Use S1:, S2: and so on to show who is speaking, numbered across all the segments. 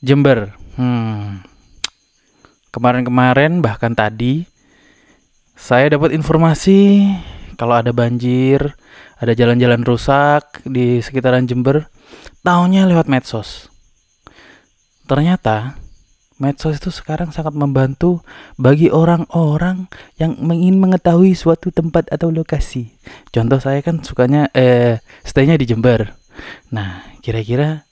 S1: Jember. Hmm. Kemarin-kemarin bahkan tadi saya dapat informasi kalau ada banjir, ada jalan-jalan rusak di sekitaran Jember, taunya lewat medsos. Ternyata medsos itu sekarang sangat membantu bagi orang-orang yang ingin mengetahui suatu tempat atau lokasi. Contoh saya kan sukanya eh stay-nya di Jember. Nah, kira-kira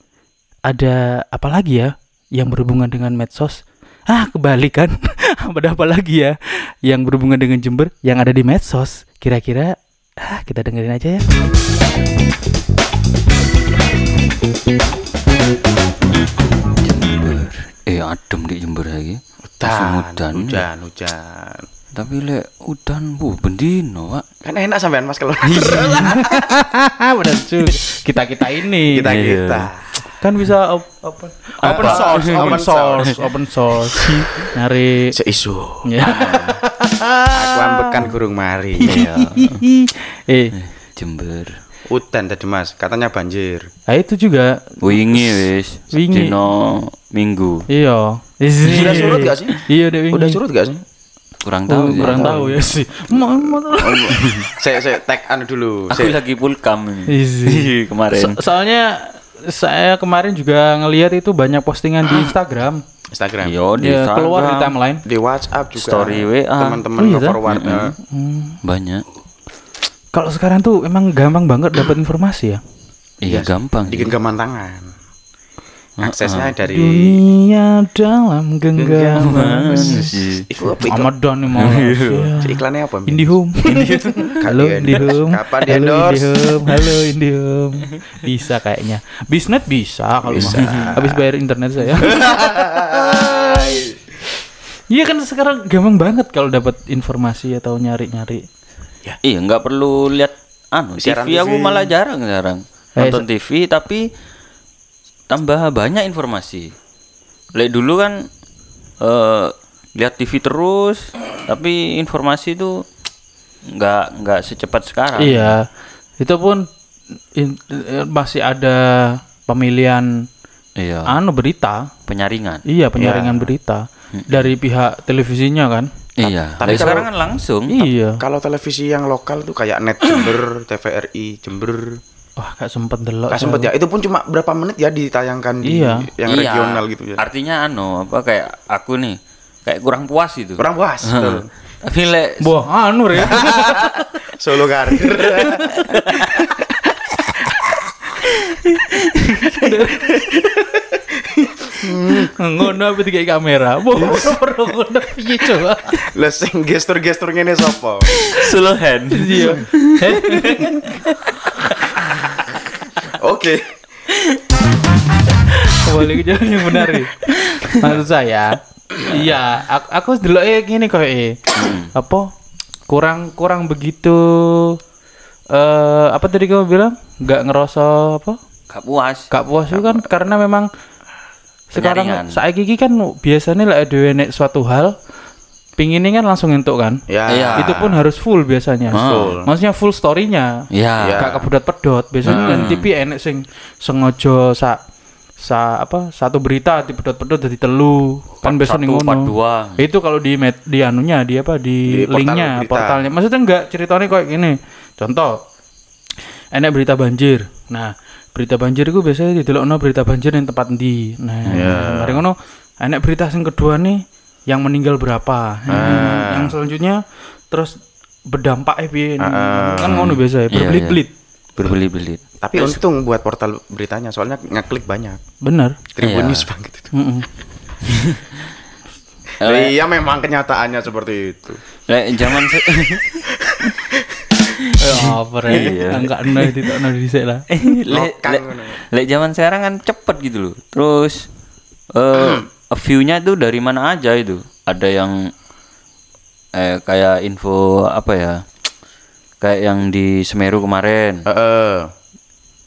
S1: ada apa lagi ya yang berhubungan dengan medsos? Ah, kebalikan. ada apa lagi ya yang berhubungan dengan Jember yang ada di medsos? Kira-kira ah, kita dengerin aja ya.
S2: Jember. Eh adem di Jember lagi. Musim udan.
S3: hujan, hujan.
S2: Tapi lek udan bu bendino pak.
S3: Kan enak sampean Mas kalau
S1: Benar juga. Kita-kita ini.
S3: kita
S2: Iya.
S3: kita.
S1: Kan bisa op- open open
S3: Apa?
S1: source, open
S3: Open
S1: source, open source. Nyari
S3: Seisu.
S1: ya.
S3: Aku ambekan gurung mari.
S2: Iya.
S1: eh,
S2: Jember.
S3: Udan tadi Mas, katanya banjir.
S1: nah itu juga
S2: Wingi wis.
S1: Wingi.
S2: Dino minggu.
S1: iya.
S3: Sudah surut gak sih?
S1: Iya, udah wingi.
S3: Udah surut gak sih?
S2: Kurang
S1: Oh,
S2: tahu sih.
S1: kurang tahu ya sih. Ma- ma-
S3: Saya saya tag anu dulu.
S2: Aku
S3: Saya
S2: lagi pulkam ini. Kemarin.
S1: So- soalnya saya kemarin juga ngelihat itu banyak postingan di Instagram.
S3: Instagram.
S2: Iya di
S1: Ya, keluar di
S2: Instagram.
S1: timeline.
S3: Di WhatsApp juga.
S2: Story WA.
S3: Teman-teman
S1: Oh, iya,
S3: nge-forward. eh.
S2: Banyak.
S1: Kalau sekarang tuh emang gampang banget dapat informasi ya.
S2: Iya gampang.
S3: di genggaman tangan. Aksesnya dari
S1: Dunia dalam genggaman.
S3: Iku apa iku?
S1: Ahmad Dhani mau.
S3: Si iklannya apa?
S1: Indihome. Halo. Indihome.
S3: Kapan di
S1: Halo
S3: endorse?
S1: Indihome. Halo Indihome. Bisa kayaknya. Bisnet bisa kalau
S3: Bisa.
S1: mau. Habis bayar internet saya. Iya kan sekarang gampang banget kalau dapat informasi atau nyari-nyari.
S2: Iya nggak perlu lihat anu
S3: Siaran
S2: TV, aku
S3: TV.
S2: malah jarang jarang
S1: Eh,
S2: nonton TV tapi tambah banyak informasi. Lek dulu kan eh lihat TV terus tapi informasi itu nggak nggak secepat sekarang.
S1: Iya. Itu pun in- eh, masih ada pemilihan
S2: Iya.
S1: anu berita.
S2: Penyaringan.
S1: Iya, penyaringan berita dari pihak televisinya kan.
S2: Iya.
S3: tapi
S2: Tapi
S3: kalau-
S2: sekarang kan langsung.
S1: Iya.
S3: Kalau televisi yang lokal tuh kayak Net Jember, TVRI Jember.
S1: Wah, gak sempet delok.
S3: Gak sempet ya. Itu pun cuma berapa menit ya ditayangkan di
S1: Iya.
S3: yang
S2: Iya.
S3: regional gitu ya.
S2: Artinya anu apa kayak aku nih kayak kurang puas itu.
S3: Kurang puas. betul.
S2: Tapi lek
S1: Wah, anu ya.
S3: Solo karir.
S1: ngono apa tiga kamera. Wah, ngono piye coba.
S3: Lah sing gestur-gestur ngene sapa?
S2: slow hand.
S1: Iya.
S3: Oke.
S1: Kembali ke jalan yang benar ya. Maksud saya, iya, aku, aku delok eh gini kok eh. Apa? Kurang kurang begitu eh apa tadi kamu bilang? Gak ngerasa apa?
S2: Gak puas.
S1: Gak puas itu kan karena memang
S2: Penyaringan.
S1: sekarang saya gigi kan biasanya lah ada nek suatu hal pinginnya kan langsung entuk kan.
S3: Ya.
S2: Iya.
S1: Itu pun harus full biasanya.
S3: Full.
S1: Maksudnya full story-nya.
S2: Iya.
S3: Iya.
S1: Gak kepedot-pedot. Biasanya kan TV enek sing sengaja sa sa apa satu berita dipedot-pedot jadi telu kan biasa
S2: satu,
S1: ning ngono. Itu kalau di met, di anunya di apa di,
S3: Di portal
S1: linknya
S3: berita.
S1: portalnya. Maksudnya enggak ceritanya kayak gini. Contoh enek berita banjir. Nah, berita banjir itu biasanya didelokno berita banjir yang tempat ndi. Nah, mari ngono enek berita yang kedua nih yang meninggal berapa. Nah, Yang selanjutnya terus berdampak eh piye. Kan ngono biasa ya,
S2: Iya,
S1: berbelit-belit.
S2: Berbelit-belit.
S3: Tapi untung buat portal beritanya soalnya ngeklik banyak.
S1: Bener.
S3: Tribun
S2: Iya.
S3: News banget itu.
S1: Mm-mm.
S3: Iya memang kenyataannya seperti itu.
S2: Lek zaman
S1: Eh, apa ya?
S2: Iya.
S1: Enggak enak dhisik lah.
S2: lek
S3: Lokang
S2: lek zaman sekarang kan cepet gitu loh. Terus eh view-nya tuh dari mana aja itu. Ada yang eh kayak info apa ya? Kayak yang di Semeru kemarin.
S3: Heeh.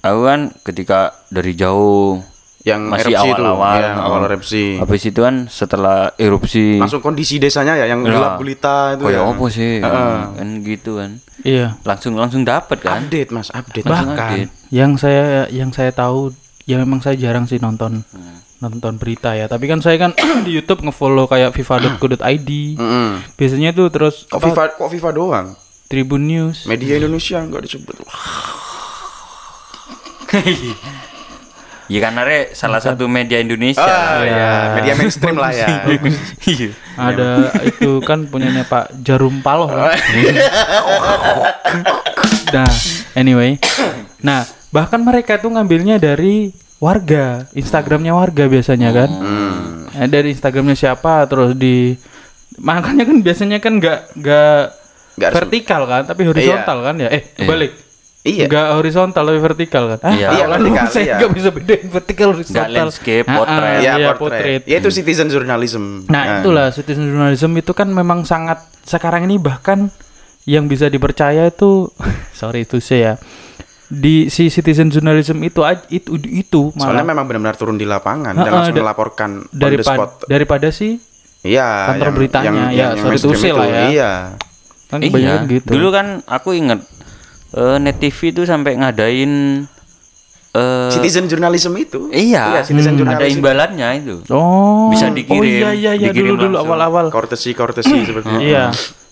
S2: Aku kan ketika dari jauh
S3: yang
S2: masih
S3: erupsi itu,
S2: awal-awal,
S3: ya,
S2: oh.
S3: awal erupsi.
S2: Habis itu kan setelah erupsi
S3: Langsung kondisi desanya ya yang
S2: Ya.
S3: gelap gulita itu
S2: kayak
S3: ya.
S2: apa sih?
S3: Heeh.
S2: Kan gitu kan.
S1: Iya.
S2: Langsung langsung dapat kan.
S3: Update Mas, update.
S2: Langsung
S3: Bahkan
S2: update.
S1: Yang saya yang saya tahu ya memang saya jarang sih nonton
S3: Hmm.
S1: Nonton berita ya. Tapi kan saya kan di YouTube ngefollow kayak viva.co.id.
S3: Mm-mm.
S1: Biasanya tuh terus
S3: Kok
S1: apa,
S3: FIFA kok FIFA doang?
S1: Tribun News.
S3: Media Indonesia nggak disebut.
S2: Ya karena Re, salah satu media Indonesia.
S3: Ah, ya. media mainstream lah ya.
S2: Iya.
S1: Ada itu kan punyanya Pak Jarum Paloh kan. nah, anyway. Nah, bahkan mereka tuh ngambilnya dari warga, Instagramnya warga biasanya kan.
S3: Hmm.
S1: Eh, dari Instagramnya siapa terus di makanya kan biasanya kan nggak nggak vertikal kan, tapi horizontal kan ya. Eh, kebalik.
S3: Iya.
S1: Nggak horizontal tapi vertikal kan. Ah,
S2: Iya.
S3: Iya, vertikal,
S1: saya
S3: iya.
S1: nggak bisa bedain vertikal horizontal.
S2: landscape,
S1: Ah, ah,
S2: potret.
S3: Iya,
S1: iya,
S3: portrait. Ya itu citizen journalism.
S1: Nah, itulah citizen journalism itu kan memang sangat sekarang ini bahkan yang bisa dipercaya itu sorry itu saya di si citizen journalism itu itu itu
S3: Soalnya
S1: malah
S3: memang benar-benar turun di lapangan
S1: Ah,
S3: dan langsung
S1: da-
S3: melaporkan on the
S1: daripada
S3: spot.
S1: daripada si
S3: Iya,
S1: kantor
S3: yang-
S1: beritanya.
S3: yang-
S1: Ya,
S3: yang- yang
S1: sorry to say lah ya.
S3: Iya.
S1: kan
S2: Iya.
S1: gitu.
S2: Dulu kan aku inget eh, Net TV itu sampai ngadain eh
S3: Citizen journalism itu.
S2: Iya,
S3: Iya, citizen
S2: ada
S3: journalism.
S2: imbalannya itu.
S1: oh
S2: Bisa
S1: oh
S2: dikirim,
S1: iya iya iya
S2: dikirim
S1: dulu dulu
S2: langsung.
S1: awal-awal
S3: Courtesy courtesy seperti itu.
S1: iya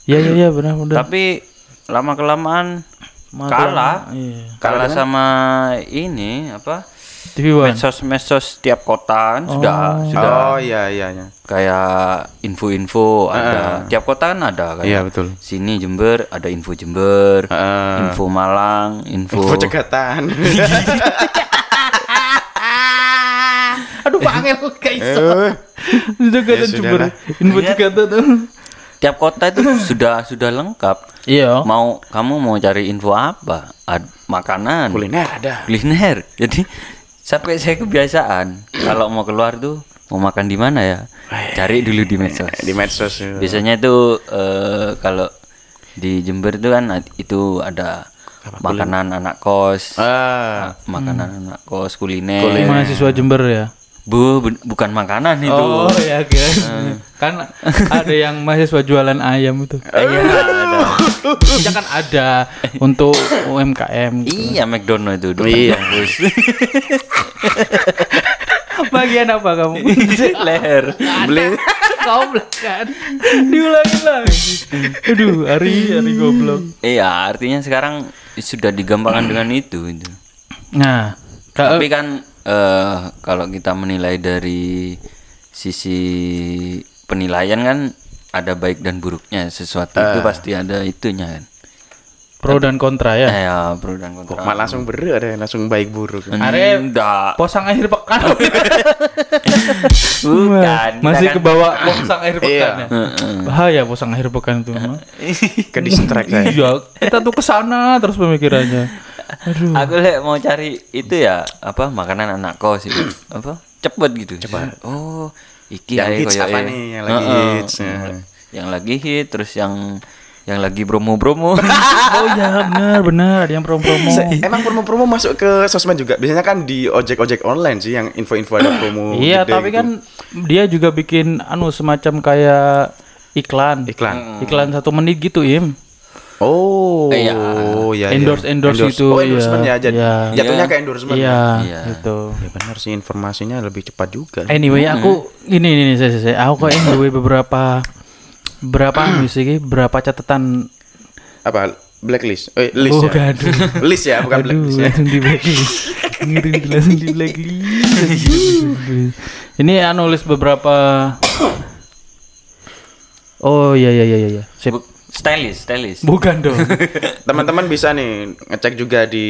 S1: iya iya iya benar benar
S2: Tapi lama kelamaan
S1: Malah-
S2: kalah.
S1: iya.
S2: Kalah sama ini apa?
S1: TV One
S2: Medsos-medsos tiap kota kan sudah sudah
S3: Oh iya iya iya.
S2: kayak info-info ada. Tiap kota kan ada kan.
S3: Iya betul.
S2: Sini Jember ada info Jember,
S3: Heeh.
S2: info Malang, info,
S3: Info cegatan.
S1: aduh bangel kayak iso
S3: Eh,
S1: sudah kata
S3: Ya,
S1: Jember info tuh
S2: tiap kota itu sudah sudah lengkap.
S1: iya
S2: Mau kamu mau cari info apa? Ad- makanan,
S3: kuliner ada.
S2: kuliner. Jadi sampai saya kebiasaan kalau mau keluar tuh mau makan di mana ya? Cari dulu di medsos.
S3: Di medsos. ya.
S2: Biasanya itu eh, kalau di Jember itu kan itu ada makanan anak kos,
S3: Ah,
S2: makanan anak kos, kuliner.
S1: mahasiswa Jember ya
S2: Bu, bu- bukan makanan itu.
S1: Oh ya kan. kan ada yang mahasiswa jualan ayam itu.
S2: Eh, Iya, ada.
S1: Kita kan ada untuk UMKM. gitu.
S2: Iya, McDonald itu
S3: Iya.
S1: Bagian apa kamu?
S2: Leher.
S3: beli
S1: goblok kan. Diulangin lagi. Aduh, Ari, Ari goblok.
S2: Iya, artinya sekarang sudah digampangkan dengan itu. itu.
S1: Nah,
S2: Tapi kan eh, kalau kita menilai dari sisi penilaian kan ada baik dan buruknya sesuatu itu pasti ada itunya kan.
S1: pro dan kontra ya.
S2: Eh, ya, pro dan kontra.
S3: Kok malah langsung bener ada langsung baik buruk.
S1: Are-
S2: Enggak.
S1: Posang akhir pekan.
S2: Bukan.
S1: Masih
S2: kan-
S1: bawah posang akhir pekan ya. Bahaya posang akhir pekan itu. mah.
S3: Ke distract.
S1: Iya, kita tuh ke sana terus pemikirannya. Aduh.
S2: Aku lek mau cari itu ya apa makanan anak kos itu apa cepet gitu. Cepet. Oh, iki
S3: Yang hits apa nih, yang lagi
S2: Heeh.
S3: hits, ya.
S2: Yang lagi hit terus yang yang lagi promo-promo.
S1: Oh iya, benar benar ada yang promo-promo.
S3: Emang promo-promo masuk ke sosmed juga? Biasanya kan di ojek-ojek online sih yang info-info ada promo.
S1: Iya, tapi
S3: gitu.
S1: kan dia juga bikin anu semacam kayak iklan.
S3: iklan.
S1: Iklan satu menit gitu, Im.
S3: Oh,
S2: Iya.
S3: iya.
S1: Endorse-
S3: iya.
S1: endorse itu,
S3: Oh, endorsement
S1: iya.
S3: ya. Jadi
S1: Iya.
S3: jatuhnya
S2: Iya.
S3: ke endorsement.
S1: Iya,
S2: Iya.
S1: gitu.
S3: Ya benar sih informasinya lebih cepat juga.
S1: Anyway, aku ini ini saya, saya, aku kok duwe beberapa berapa anu sih berapa catatan
S3: Apa? Blacklist. Eh, list
S1: Oh,
S3: ya.
S1: aduh.
S3: list ya, bukan
S1: Aduh,
S3: blacklist ya.
S1: langsung di blacklist. Langsung di blacklist. Ini anu list beberapa Oh iya iya iya iya. Sip.
S2: Stylish, stylish.
S1: Bukan dong.
S3: Teman-teman bisa nih ngecek juga di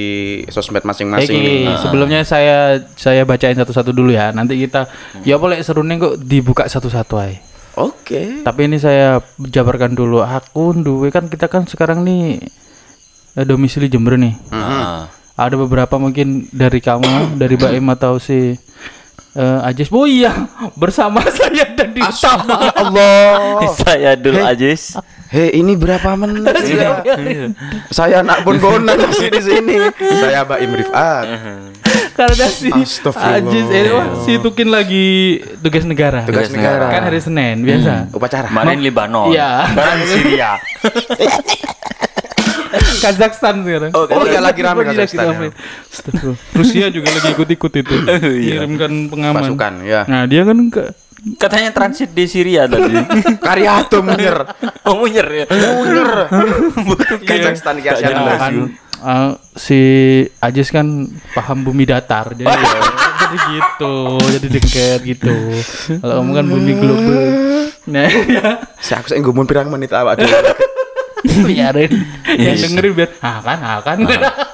S3: sosmed masing-masing.
S1: Oke, sebelumnya saya saya bacain satu-satu dulu ya. Nanti kita ya boleh seru nih kok dibuka satu-satu aja.
S3: Oke.
S1: Tapi ini saya jabarkan dulu. Aku duwe kan kita kan sekarang nih eh, domisili Jember nih.
S2: Heeh.
S1: Ada beberapa mungkin dari kamu, dari Baim atau si eh, Ajis. Oh iya, bersama saya dan di sana.
S3: Ya Allah.
S2: Saya dulu Ajis.
S3: Hei, ini berapa menit ya? Saya anak bonbonan masih di sini. Saya Baim Rifat.
S1: Karena si
S3: Astagfirullah.
S1: Ajis ini wah, si Tukin lagi tugas negara.
S3: Tugas
S2: Tugas
S3: negara.
S1: Kan hari Senin biasa.
S3: Upacara.
S2: Kemarin Libanon.
S1: Iya.
S2: Sekarang Syria.
S1: Kazakhstan sekarang.
S3: Oh, oh iya, lagi rame
S1: Lagi
S3: Kazakhstan,
S1: rame. Astagfirullah. Rusia juga lagi ikut-ikut itu. Kirimkan pengaman.
S3: Pasukan, ya.
S1: Nah, dia kan ke
S2: Katanya transit di Syria tadi.
S3: Karyato munyer.
S2: oh, munyer ya.
S3: Munyer. Kazakhstan ya
S2: Gak jelas.
S1: kan uh, si Ajis kan paham bumi datar jadi ya, jadi gitu jadi dengket gitu kalau kamu kan bumi global nah ya
S3: Si aku sing ngomong pirang menit awak dhewe.
S1: Biarin yang dengerin biar ah kan ah kan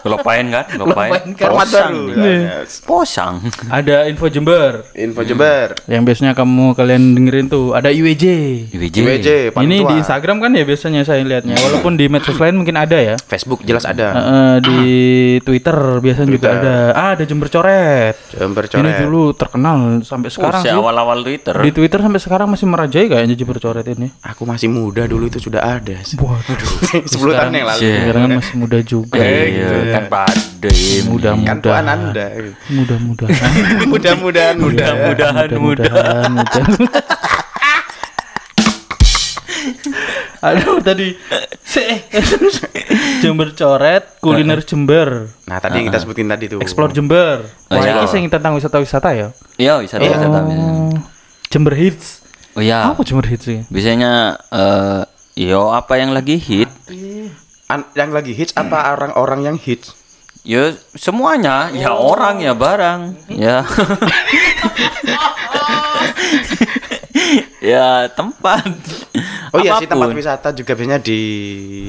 S2: Kelopain kan? Kelopain.
S1: Kelopain kan.
S2: Posang.
S3: Iya.
S2: Posang.
S1: ada info Jember
S3: Info Jember.
S1: yang biasanya kamu kalian dengerin tuh ada IWJ
S2: IWJ.
S3: IWJ,
S1: ini di Instagram kan ya biasanya saya lihatnya walaupun di medsos lain mungkin ada ya
S3: Facebook jelas ada.
S1: Eh, di Twitter biasanya juga
S3: Twitter.
S1: ada ah ada Jember coret
S3: Jember
S1: ini
S3: coret.
S1: dulu terkenal sampai sekarang
S2: Sekarang
S1: sih
S2: awal-awal Twitter.
S1: Di Twitter sampai sekarang masih merajai kayaknya Jember coret ini.
S3: Aku masih muda dulu itu sudah ada.
S1: Waduh.
S3: 10 tahun yang lalu.
S2: Iya.
S1: Sekarang kan masih muda juga.
S2: Iya,
S3: gitu ya.
S2: kan pada
S3: Kan tuan
S1: Mudah-mudahan.
S3: Anda.
S1: Mudah-mudahan.
S3: Mudah-mudahan mudah.
S2: Mudah-mudahan mudah.
S1: Mudah-mudahan. mudah. Aduh tadi Jember coret, kuliner Jember,
S3: Nah, tadi yang kita sebutin tadi tuh.
S1: explore Jember.
S2: Oh,
S1: Wah,
S2: iya.
S1: ini sing tentang wisata-wisata ya.
S2: Iya, tapi.
S1: Oh, Jember hits.
S2: Oh iya.
S1: Apa Jember hits sih?
S2: Biasanya eh yo apa yang lagi hit?
S3: An- yang lagi hits apa orang-orang yang hits?
S2: Ya semuanya, ya orang ya barang, ya. ya tempat.
S3: Oh iya sih tempat wisata juga biasanya di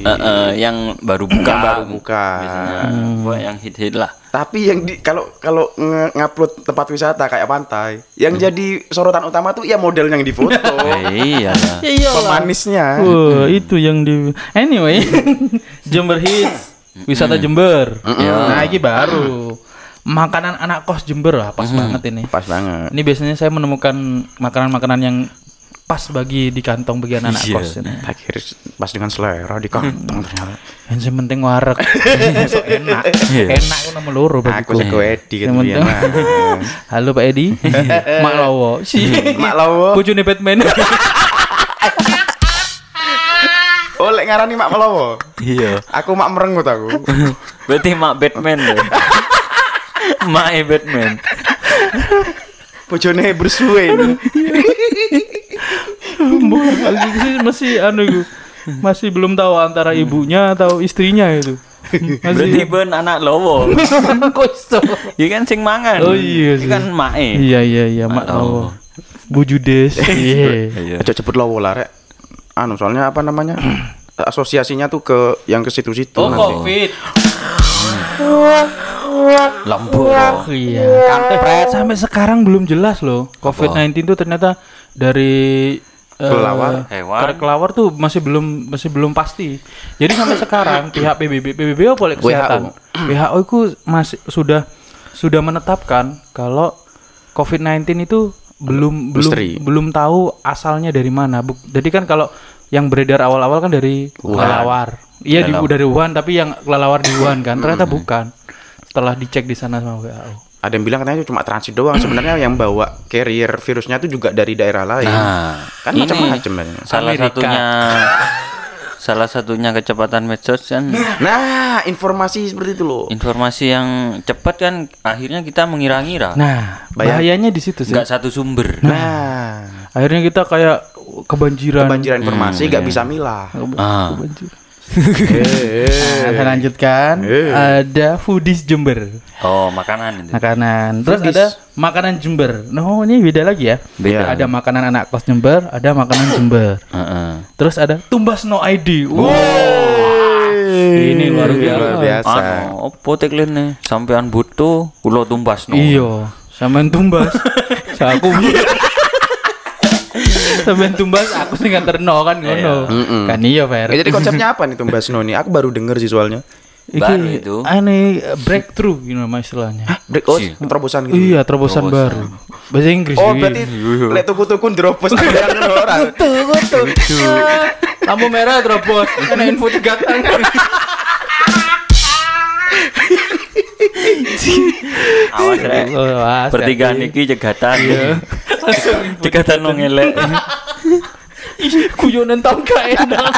S2: Eh, eh, yang baru buka.
S3: yang baru buka.
S2: Biasanya, buat yang hit-hit lah.
S3: Tapi yang di kalau kalau ngupload tempat wisata kayak pantai, yang jadi sorotan utama tuh ya model yang difoto.
S2: Eh, iya lah.
S3: Pemanisnya.
S1: Wah, itu yang di Anyway, Jember Hits, wisata Jember. Nah, ini baru. Makanan anak kos Jember lah, pas banget ini.
S3: Pas banget.
S1: Ini biasanya saya menemukan makanan-makanan yang pas bagi di kantong bagian anak
S2: Iya.
S1: kos ini.
S3: Akhirnya pas dengan selera di kantong ternyata.
S1: Yang penting warak. So, enak. Enak itu nomor loro
S3: Aku
S1: bagiku.
S3: sih Edi kan
S1: Yang
S3: biyen,
S1: penting-
S3: Mas.
S1: Halo Pak Edi. Mak Lowo. Si
S3: Mak Lowo.
S1: Bojone Batman.
S3: Oh, lek ngarani Mak Melowo.
S2: Iya.
S3: Aku Mak merengut aku.
S2: Berarti mak Batman deh. mak e Batman.
S3: Bojone bersuwe ini.
S1: Mbok sih masih anu iku. Masih belum tahu antara ibunya atau istrinya itu.
S2: Berarti
S1: Masih
S2: ben anak lowo.
S1: kok iso?
S2: Ya kan sing mangan.
S1: Oh, iya sih.
S2: kan mak e.
S1: Iya iya iya Mak Lowo. Bu Judes. Iya.
S2: Iya.
S3: Aja cepet Lowo lah, Rek. Anu, soalnya apa namanya? Asosiasinya tuh ke yang ke situ-situ
S1: Oh,
S3: nanti.
S1: Covid.
S2: Lampu.
S1: Iya. Kampret sampai sekarang belum jelas loh. Covid-19 itu ternyata dari eh,
S3: Kelelawar,
S2: hewan.
S1: dari kelelawar tuh masih belum masih belum pasti. Jadi sampai sekarang pihak PBB PBB apa boleh kesehatan. WHO itu masih sudah sudah menetapkan kalau COVID-19 itu belum belum
S3: Misteri.
S1: belum tahu asalnya dari mana. Buk- Jadi kan kalau yang beredar awal-awal kan dari kelelawar. Iya di dari Wuhan tapi yang kelelawar di Wuhan kan ternyata bukan. Setelah dicek di sana sama WHO.
S3: Ada yang bilang katanya itu cuma transit doang. Sebenarnya yang bawa carrier virusnya itu juga dari daerah lain.
S2: Nah,
S3: kan macam-macam
S2: salah
S1: Amerika.
S2: satunya salah satunya kecepatan medsos kan
S3: Nah, informasi seperti itu loh.
S2: informasi yang cepat kan akhirnya kita mengira-ngira
S1: Nah,
S3: Bayang-
S1: bahayanya di situ sih.
S2: nggak satu sumber
S3: Nah,
S1: Akhirnya kita kayak kebanjiran.
S3: kebanjiran informasi nggak bisa milah.
S2: ah
S3: Eh,
S1: Nah, saya lanjutkan.
S3: Eh.
S1: Ada foodies Jember.
S2: oh makanan itu
S1: Makanan. Terus
S3: Foodies.
S1: ada makanan Jember. No, ini beda lagi ya.
S2: Beda.
S1: Ada makanan anak kos Jember, ada makanan Jember.
S2: Heeh.
S1: Terus ada tumbas no ID. Wow. Ini luar biasa.
S3: Luar biasa.
S2: Anu, opo teklene sampean butuh kula tumbas no.
S1: Iya, sampean tumbas. Saya aku Sampean tumbas aku sih nganterno kan ngono. Kan iya, Fer.
S3: Eh, jadi konsepnya apa nih tuh Mbak Snow nih? Aku baru denger sih soalnya.
S2: Baru itu.
S1: Aneh breakthrough gitu nama istilahnya.
S3: Break oh,
S2: Sih.
S3: terobosan gitu.
S1: Iya, terobosan
S2: Terobosan.
S1: baru. Bahasa Inggris.
S3: Oh,
S1: iya.
S3: berarti lek tuku-tuku yang orang.
S1: tuh, tuh. Lampu merah terobos. Ada info cegatan.
S2: Awas rek.
S1: Awas,
S2: Pertigaan iki cegatan.
S1: Iya.
S2: Cegatan no ngelek.
S1: Ih, Guyonan tau gak enak.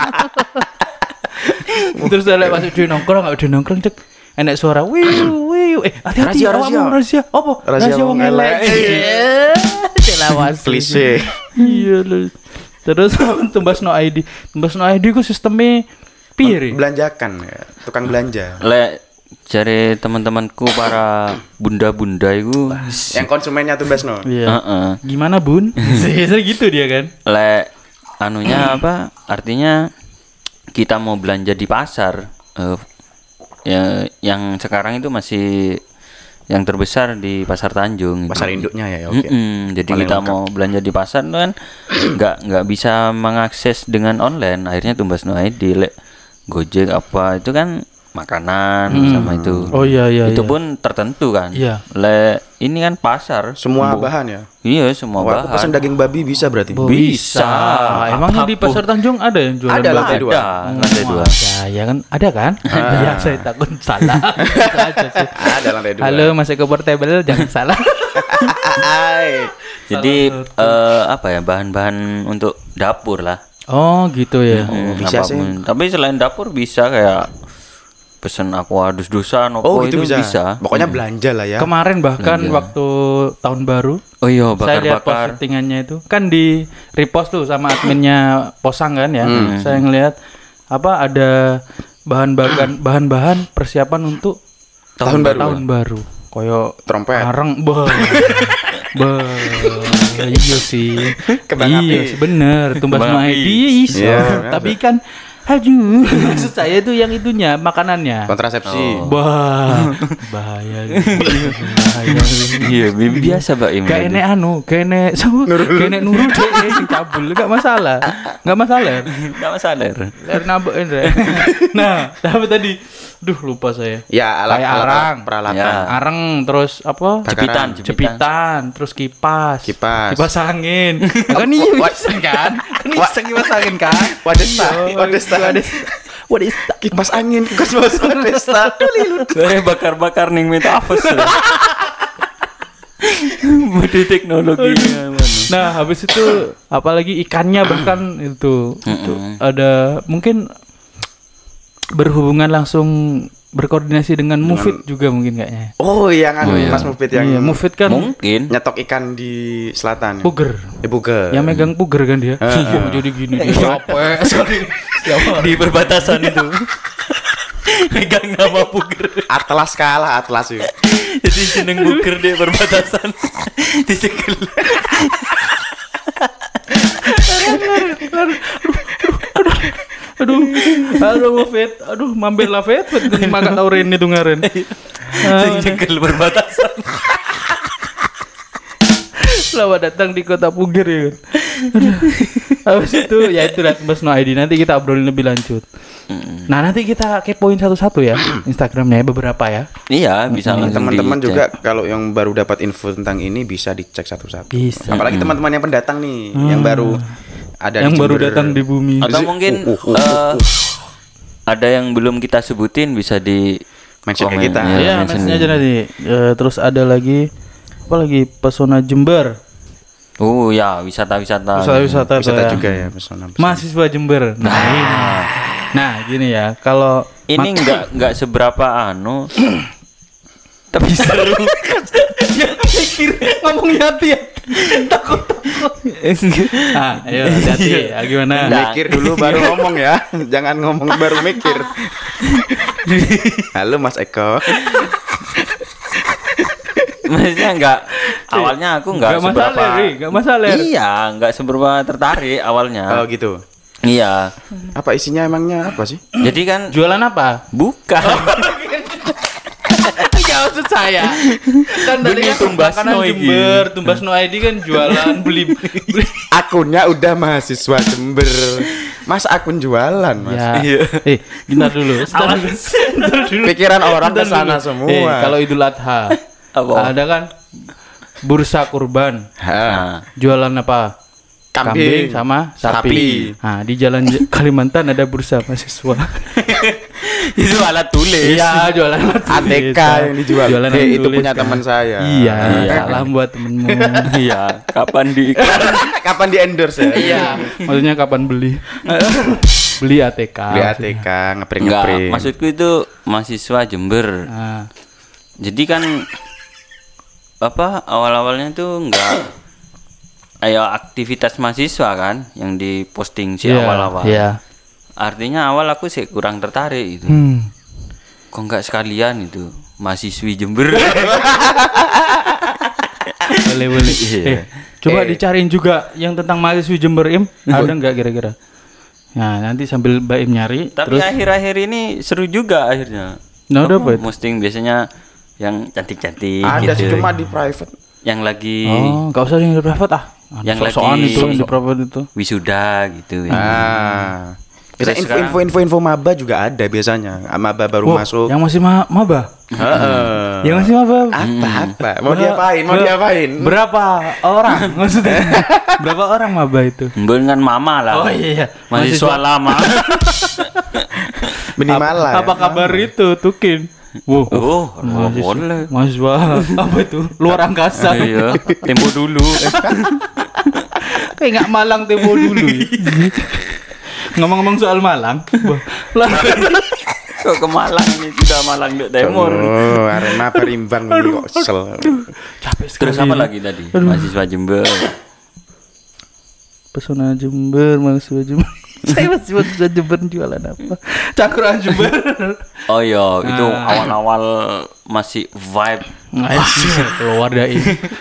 S1: terus ada pas di nongkrong nggak di nongkrong cek enak suara wiu wiu eh hati-hati
S3: Rahasia, rahasia.
S1: rahasia apa
S3: Rahasia
S1: rahasia wong elek
S3: elek.
S1: celawas
S3: Klise.
S1: iya lho terus tumbas no ID tumbas no ID ku sistemnya piye?
S3: Belanjakan ya, tukang belanja.
S2: Lek cari teman-temanku para bunda-bunda itu
S3: Yang konsumennya tuh Basno.
S1: iya
S2: Heeh.
S1: gimana bun Biasanya gitu dia kan
S2: Lek anunya apa? Artinya kita mau belanja di pasar eh, ya yang sekarang itu masih yang terbesar di Pasar Tanjung itu.
S3: Pasar induknya ya, oke.
S2: Mm-mm, jadi
S3: Paling
S2: kita
S3: lengkap.
S2: mau belanja di pasar kan nggak nggak bisa mengakses dengan online akhirnya tumbas no ID lek Gojek apa itu kan makanan sama itu
S1: Oh, iya, iya,
S2: itu
S1: iya.
S2: pun tertentu kan
S1: Iya.
S2: lek ini kan pasar
S3: Semua
S2: Bu-
S3: bahan ya.
S2: iya semua
S3: Wah, aku
S2: bahan
S3: pesan daging babi bisa berarti.
S2: Bisa.
S1: Ah, emangnya di pasar Tanjung ada yang jualan
S3: Ada
S1: babi?
S3: lantai dua.
S2: ada lantai dua
S1: Ya, ya kan ada kan? ya saya takut salah. Itu aja sih.
S3: Ada lantai dua.
S1: Halo Mas Eko Portable jangan salah.
S3: Hai.
S2: jadi eh, apa ya bahan-bahan untuk dapur lah
S1: Oh gitu ya.
S2: Hmm,
S3: bisa sih.
S2: tapi selain dapur bisa kayak pesen aqua dus dusan
S3: Oh,
S2: itu
S3: gitu bisa.
S2: bisa
S3: Pokoknya belanja lah ya.
S1: Kemarin bahkan waktu tahun baru
S2: oh iya
S1: saya lihat
S2: bakar-bakar
S1: postingannya itu kan di repost tuh sama adminnya Posang kan ya. Saya ngelihat apa ada bahan-bahan bahan-bahan persiapan untuk
S3: Tahun baru.
S1: tahun baru. Koyo
S3: Trompet.
S1: Areng bah. bah. Iya sih. Iya sih bener. Tumbas
S2: Kembang
S1: no
S2: api.
S3: Iya,
S1: Tapi kan aduh maksud saya tuh yang itunya makanannya.
S3: Kontrasepsi.
S1: Bah, bahaya. bahaya.
S2: iya bi- biasa mbak Im
S1: Gak enek anu, gak enek sama, gak enek nurul deh sing cabul, gak masalah, gak masalah.
S2: nggak masalah
S1: Ler nambah Indra. Nah, tapi tadi, duh lupa saya.
S3: Ya, alat,
S1: Kayak arang.
S3: peralatan.
S2: Ya.
S1: Areng terus apa?
S2: jepitan.
S1: Jepitan, terus kipas.
S3: Kipas.
S1: Kipas angin. kan iya kan? Kan bisa kipas angin kan?
S3: Wadesta,
S1: Yo,
S3: wadesta.
S1: Wadesta.
S3: Kipas angin, kipas bawah Wadesta.
S2: saya bakar-bakar nih metaverse Mode teknologinya.
S1: Nah, habis itu apalagi ikannya bahkan itu, itu ada mungkin berhubungan langsung berkoordinasi dengan Mufid juga mungkin kayaknya.
S3: Oh, yang anu
S2: Oh, iya.
S3: Mas Mufid yang
S1: Iya, Mufid kan
S2: mungkin
S3: nyetok ikan di selatan.
S1: puger.
S3: Ibu ke.
S1: Yang megang puger kan dia. Oh, jadi gini dia capek sekali.
S2: Di perbatasan itu. Megang nama puger
S3: Atlas kalah Atlas itu.
S2: jadi jeneng puger di perbatasan. Dicekel
S1: Aduh, aduh Mufid, aduh mampir lah Fit, Fit makan taurin itu ngaren.
S2: sing perbatasan
S1: Selamat datang di kota Puger ya kan. Habis itu ya itu dah Mas No ID nanti kita obrolin lebih lanjut. Nah nanti kita kepoin satu-satu ya Instagramnya ya, beberapa ya.
S2: iya bisa
S3: teman-teman juga kalau yang baru dapat info tentang ini bisa dicek satu-satu.
S1: Bisa.
S3: Apalagi teman-teman yang pendatang nih, yang baru ada
S1: yang
S3: di
S1: baru
S3: Jember.
S1: datang di bumi.
S2: atau mungkin
S3: Uh, uh, uh,
S2: eh, ada yang belum kita sebutin bisa di
S3: Mention ke kita.
S2: ya,
S1: ya,
S2: mention
S1: aja nanti. Eh, terus ada lagi apa lagi pesona Jember.
S2: Oh ya wisata-wisata
S1: Wisata-wisata
S3: Wisata
S1: ya.
S3: juga ya pesona.
S1: Mahasiswa Jember. Nah, ini. Nah, gini ya. Kalau
S2: ini nggak nggak seberapa anu tapi seru
S1: ya mikir ngomongnya hati ya. Takut. Ah, ayo hati. Ya, gimana?
S2: Nah.
S3: Mikir dulu baru ngomong ya. Jangan ngomong baru mikir. Halo Mas Eko.
S2: maksudnya nggak awalnya aku nggak seberapa
S1: masalah, Ri. Nggak masalah.
S2: iya nggak seberapa tertarik awalnya
S3: Oh gitu.
S2: iya
S3: Apa isinya emangnya apa sih?
S2: jadi kan
S1: Jualan apa?
S2: bukan
S1: Enggak maksud saya. Kan tadi
S2: Benih
S1: kan
S2: tumbas
S1: makanan
S2: no.
S1: Jember, tumbas no ID kan jualan beli. beli.
S3: Akunnya udah mahasiswa Jember. Mas akun jualan, Mas.
S1: ya.
S2: Iya.
S1: Eh, bentar dulu. Bentar dulu. Bentar dulu.
S3: Pikiran orang ke sana semua.
S1: Eh, kalau Idul Adha
S2: Apa?
S1: ada kan bursa kurban.
S3: Ha,
S1: Jualan apa?
S3: Kambing.
S1: sama sapi.
S3: Sapi.
S1: Nah, di jalan Kalimantan ada bursa mahasiswa.
S2: itu alat tulis
S1: Iya, jualan alat tulis.
S3: ATK yang dijual.
S1: Jualan alat
S3: itu
S1: tulis,
S3: punya
S1: kan.
S3: teman saya.
S1: Iya,
S2: Iya.
S1: salam buat temenmu.
S2: iya kapan di
S3: Kapan di endorse ya?
S1: Iya, maksudnya kapan beli? Beli ATK.
S3: Beli ATK, ngepring
S2: Enggak,
S3: ngepring.
S2: maksudku itu mahasiswa Jember.
S1: Nah,
S2: Jadi kan apa awal-awalnya tuh enggak ayo aktivitas mahasiswa kan yang diposting si
S1: iya,
S2: awal-awal.
S1: Iya.
S2: Artinya awal aku sih kurang tertarik itu.
S1: Hmm.
S2: Kok enggak sekalian itu mahasiswi Jember.
S1: boleh boleh.
S2: Iya.
S1: Eh, coba dicariin juga yang tentang mahasiswa Jember Im. Ada nggak kira-kira? Nah, nanti sambil Mbak Im nyari.
S2: Tapi
S1: terus
S2: akhir-akhir ini seru juga akhirnya.
S1: Nah, udah apa itu?
S2: Posting biasanya yang cantik-cantik
S3: Ada sih
S2: gitu.
S3: cuma di private.
S2: yang lagi
S1: Oh, nggak usah yang di private ah.
S2: Yang
S1: Sok-sokan
S2: lagi-
S1: itu yang di private itu.
S2: wisuda gitu.
S3: Ah. Bisa
S2: Terus
S3: info, info info info maba juga ada biasanya. Maba baru
S1: Wow,
S3: masuk.
S1: Yang masih ma maba.
S3: Heeh.
S1: Yang masih maba.
S3: Apa apa? Mau
S1: Ber-
S3: diapain? Mau
S1: ber-
S3: diapain?
S1: Berapa orang maksudnya? berapa orang maba itu?
S2: Dengan mama lah.
S1: Oh iya iya.
S2: Mahasiswa lama.
S3: Minimal lah.
S1: Apa
S3: ya.
S1: kabar itu Tukin? Wow.
S2: oh, oh,
S1: mahasiswa,
S2: boleh.
S1: mahasiswa apa itu? Luar angkasa.
S2: iya, tempo dulu.
S1: Kayak nggak Malang tempo dulu. ya. Ngomong-ngomong soal Malang, lah,
S2: Kok ke Malang ini sudah Malang Dek Timur.
S3: Oh, Arema perimbang ini kok kesel.
S1: capek sekali.
S2: Terus apa lagi tadi? Mahasiswa Jember.
S1: Pesona Jember, mahasiswa Jember. Saya masih mahasiswa Jember jualan apa? Cangkruan Jember.
S2: Oh iya, itu
S1: Ah.
S2: awal-awal masih vibe
S1: Anjir, keluar dari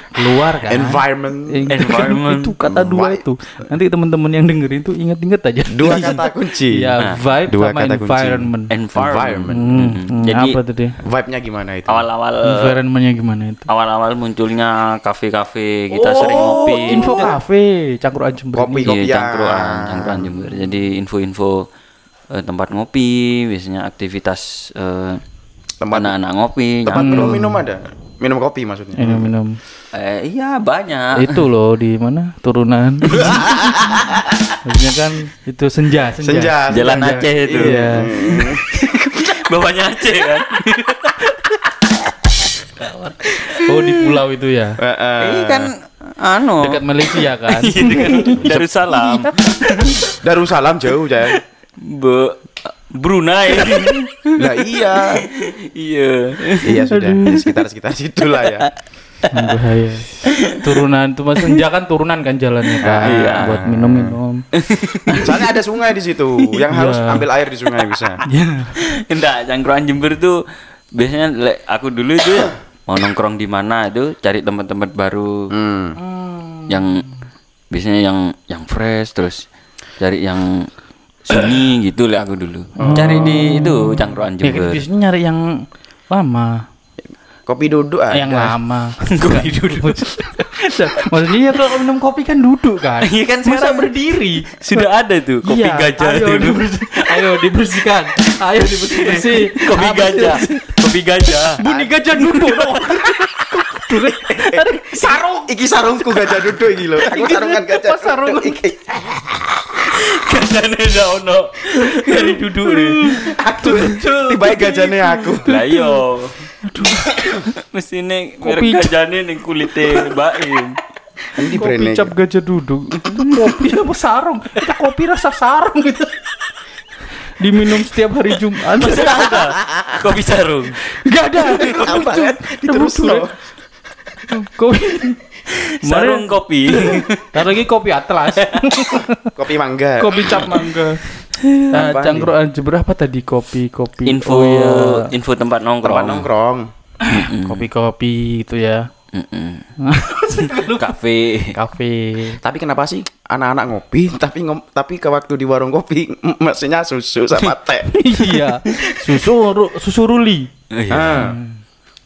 S1: keluar kan.
S3: Environment.
S2: Environment.
S1: itu kata dua
S3: Vibe.
S1: itu. Nanti teman-teman yang dengerin tuh inget-inget aja.
S3: Dua kata kunci.
S1: Iya, vibe
S3: Dua
S1: sama
S3: kata kunci.
S1: environment.
S2: environment.
S1: Hmm,
S2: Mhm.
S1: hmm,
S2: Jadi
S1: apa tadi?
S3: Vibe-nya gimana itu?
S2: awal-awal
S1: Environmentnya gimana itu?
S2: awal-awal munculnya kafe-kafe kita sering ngopi.
S1: Oh, info kafe, cangkruan Jember.
S3: Kopi, kopi.
S2: Iya,
S3: kopian.
S2: cangkruan, cangkruan Jember. Jadi info-info eh, tempat ngopi, biasanya aktivitas eh,
S3: Tempat-
S2: anak-anak ngopi.
S3: Tempat minum minum ada. Minum kopi maksudnya.
S1: Minum minum.
S2: Eh, iya banyak.
S1: Itu loh di mana? Turunan. Maksudnya kan itu senja, senja.
S3: Senja.
S2: Jalan
S3: senja.
S2: Aceh itu.
S1: Iya.
S2: Bapaknya Aceh kan.
S1: Oh di pulau itu ya.
S3: Heeh.
S2: Ini kan anu
S1: Dekat Malaysia kan.
S2: Iya, Darussalam.
S3: Darussalam jauh, Jay.
S2: Be Brunei.
S3: Lah iya.
S2: iya.
S3: iya sudah. Di sekitar-sekitar situ lah ya.
S1: Bahaya. Turunan itu mas senja kan turunan kan jalannya kan.
S2: Iya.
S1: Buat minum-minum.
S3: Soalnya ada sungai di situ yang harus
S1: Iya.
S3: ambil air di sungai bisa.
S1: Ya.
S2: Enggak, cangkruan Jember tuh biasanya le- aku dulu itu mau nongkrong di mana itu cari tempat-tempat baru
S3: Hmm.
S2: yang biasanya yang yang fresh terus cari yang sunyi gitu lah aku dulu. Cari di itu cangkruan
S1: Ya,
S2: Jember.
S1: biasanya nyari yang lama.
S3: Kopi duduk ada.
S1: yang lama.
S2: Kopi duduk.
S1: Maksudnya ya kalau minum kopi kan duduk kan.
S2: Iya kan
S1: Masa
S2: sekarang
S1: berdiri.
S2: Sudah ada tuh kopi
S1: Iya,
S2: gajah
S1: ayo,
S2: dulu.
S1: dibersih- ayo dibersihkan. Ayo dibersih-bersih.
S2: Kopi gajah. Kopi gajah.
S1: Bunyi gajah duduk Duduk.
S3: Sarung. Iki sarungku gajah duduk iki lho. Aku sarungan gajah.
S1: Pas
S3: duduk iki.
S2: Gajahnya udah ono dari duduk nih.
S3: Aku tiba gajahnya aku.
S2: Lah yo. Mesti nih merek
S1: Kopi.
S2: gajahnya nih kulitnya baim.
S3: Ini
S1: Kopi
S3: brandnya.
S1: cap gajah duduk. Itu kopi apa sarung? Itu kopi rasa sarung gitu. Diminum setiap hari Jumat.
S2: Masih ada kopi sarung.
S1: Gak ada.
S3: Apa diterus lo.
S1: Kopi.
S2: Sarung kopi.
S1: Ntar lagi kopi atlas.
S3: Kopi mangga.
S1: kopi cap mangga. Nah,
S3: Apa
S1: cangkruan Jember apa tadi kopi kopi
S2: Info
S1: oh, iya.
S2: info tempat nongkrong.
S3: Tempat nongkrong.
S1: kopi-kopi gitu ya
S2: Mm-mm. Kafe.
S1: kafe
S3: Tapi kenapa sih anak-anak ngopi tapi ngom tapi ke waktu di warung kopi mesinnya susu sama teh.
S1: iya susu ru- susu ruli
S2: Oh, iya.
S3: Ah.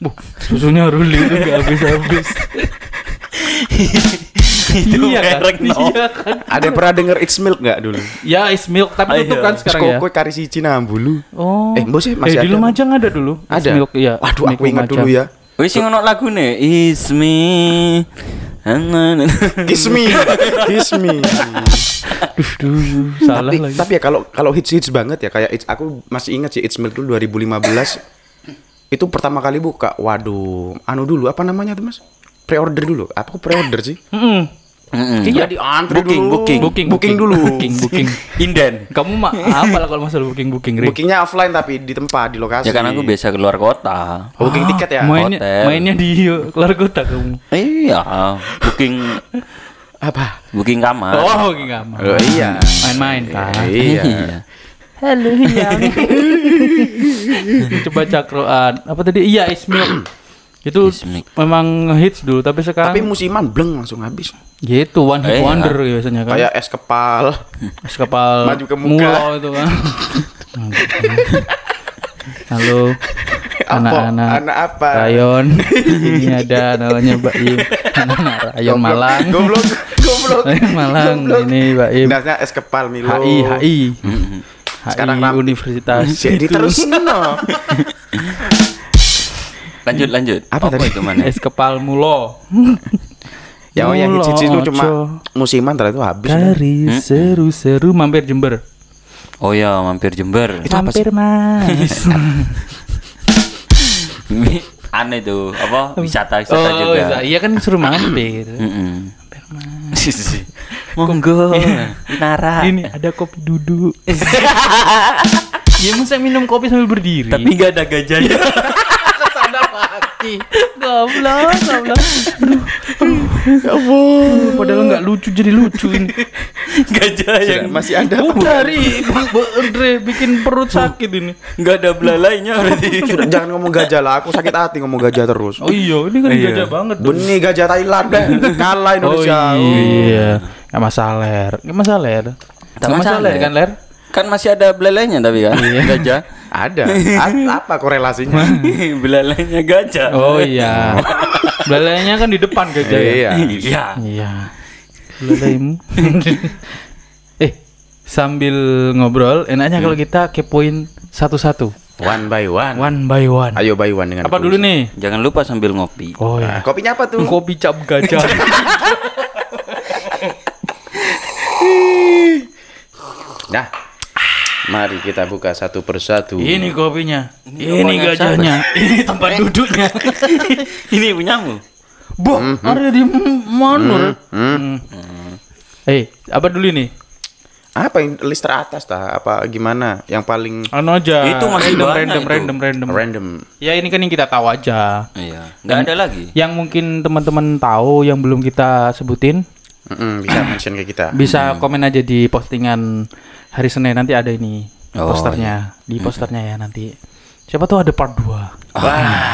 S1: Buh, susunya ruli itu gak habis-habis
S2: Itu
S1: iya kan
S2: merek no.
S1: iya kan
S3: Ada yang pernah denger It's Milk nggak dulu?
S1: ya is milk tapi
S2: Ayo.
S1: tutup kan sekarang ya
S3: Kok kari siji bulu.
S1: oh
S3: Eh, mbok sih masih
S1: eh, di
S3: ada.
S1: Lumajang ada dulu
S3: Ada.
S1: milk iya
S3: Waduh, aku ingat dulu ya.
S2: Wis sing ono lagune Ismi.
S3: Kiss me. Kiss me.
S1: duh, duh, salah
S3: tapi,
S1: lagi
S3: tapi ya kalau kalau hits hits banget ya kayak It's- aku masih ingat sih It's Milk dulu 2015 itu pertama kali buka waduh anu dulu apa namanya tuh mas pre-order dulu apa pre-order sih
S1: Mm-mm.
S2: Mm-mm.
S3: Iya diantri
S2: Booking,
S3: dulu.
S2: booking.
S1: Booking,
S3: booking dulu.
S1: Booking, booking.
S2: Inden.
S1: Kamu mah apa lah kalau masalah booking booking, Ri?
S3: Bookingnya offline tapi di tempat di lokasi.
S2: Ya kan aku biasa keluar kota.
S3: Oh, booking tiket ya.
S1: Mainnya,
S2: Hotel.
S1: mainnya di keluar kota kamu.
S2: Iya, booking
S3: Apa?
S2: booking kamar.
S1: Oh, booking kamar.
S3: Oh, iya.
S1: Main-main kan.
S3: Iya.
S1: Halo yang. Coba cakroan. Apa tadi? Iya, Ismil. Itu
S2: Ismik.
S1: memang hits dulu, tapi sekarang
S3: Tapi musiman bleng langsung habis.
S1: gitu one hit
S2: Eh,
S1: wonder biasanya kan.
S3: Kayak es kepal.
S1: Es kapal
S3: Maju ke muka.
S1: itu kan. Halo anak-anak
S3: Anak apa?
S1: Rayon. Ini ada namanya Mbak Im. Anak-anak Rayon
S3: Goblok,
S1: Malang.
S3: Goblok, goblok.
S1: Rayon Malang ini Mbak Im.
S3: Dasnya es kepal Milo.
S1: HI HI.
S3: Sekarang
S1: HI
S3: ram-
S1: Universitas.
S3: Jadi
S1: Itu.
S3: terus no.
S2: Lanjut lanjut.
S3: Apa tadi?
S2: itu mana?
S1: Es kepal mulo.
S3: Ya oh, yang
S1: Mulo,
S3: hits itu cuma musiman terus itu habis. kan?
S1: Kari seru-seru mampir Jember.
S2: Oh ya, mampir Jember.
S3: Itu apa sih?
S1: mampir Mas.
S2: Ini Aneh tuh, apa? Wisata-wisata
S1: oh,
S2: juga.
S1: iya, iya kan suruh mampir.
S2: Mm-mm. Monggo. Nara.
S1: Ini ada kopi duduk. ya masa minum kopi sambil berdiri.
S2: Tapi gak ada gajahnya.
S1: ada lagi. Goblok, goblok.
S3: Ya ampun.
S1: Padahal nggak lucu jadi lucu ini.
S2: Gajah yang
S3: Masih ada?
S1: Dari Andre bikin perut sakit ini.
S2: nggak ada belalainya berarti.
S3: Sudah jangan ngomong gajah lah, aku sakit hati ngomong gajah terus.
S1: Oh iya, ini kan
S2: Iya.
S1: gajah banget. tuh.
S3: Benih gajah Thailand deh, kalah
S1: Oh
S3: Indonesia.
S1: iya. Nggak masalah, Ler. Nggak masalah, Ler. Nggak masalah,
S2: masalah,
S1: Ler, kan, Ler?
S2: Kan masih ada belalainya tapi kan gajah.
S3: Ada. A- apa korelasinya?
S2: belalainya gajah.
S1: Oh iya. Belalainya kan di depan gajah ya.
S3: Iya.
S2: Iya.
S1: Iya. Belalaimu. eh, sambil ngobrol, enaknya kalau kita kepoin satu-satu.
S3: One by one.
S1: One by one.
S3: Ayo by one dengan
S1: Apa dulu nih?
S2: Jangan lupa sambil ngopi.
S1: Oh
S3: Nah,
S1: ya.
S3: kopinya apa tuh?
S1: Kopi cap gajah.
S3: Mari kita buka satu persatu.
S1: Ini kopinya. Ini,
S2: rokoknya
S1: gajahnya. Ini tempat duduknya.
S2: Ini punyamu.
S1: Boh, ada di mana?
S3: Hmm.
S1: Eh, apa dulu nih?
S3: Apa yang list teratas tah? Apa gimana? Yang paling
S1: Anu aja.
S2: Itu masih
S1: random, random,
S2: itu.
S1: random, random,
S3: random?
S1: Ya ini kan yang kita tahu aja.
S2: Iya. Nggak ada lagi.
S1: Yang mungkin teman-teman tahu yang belum kita sebutin,
S3: Mm-mm, bisa mention ke kita.
S1: bisa komen aja di postingan hari Senin nanti ada ini
S2: Oh,
S1: posternya di posternya ya nanti. Siapa tahu ada part 2.
S3: Wah.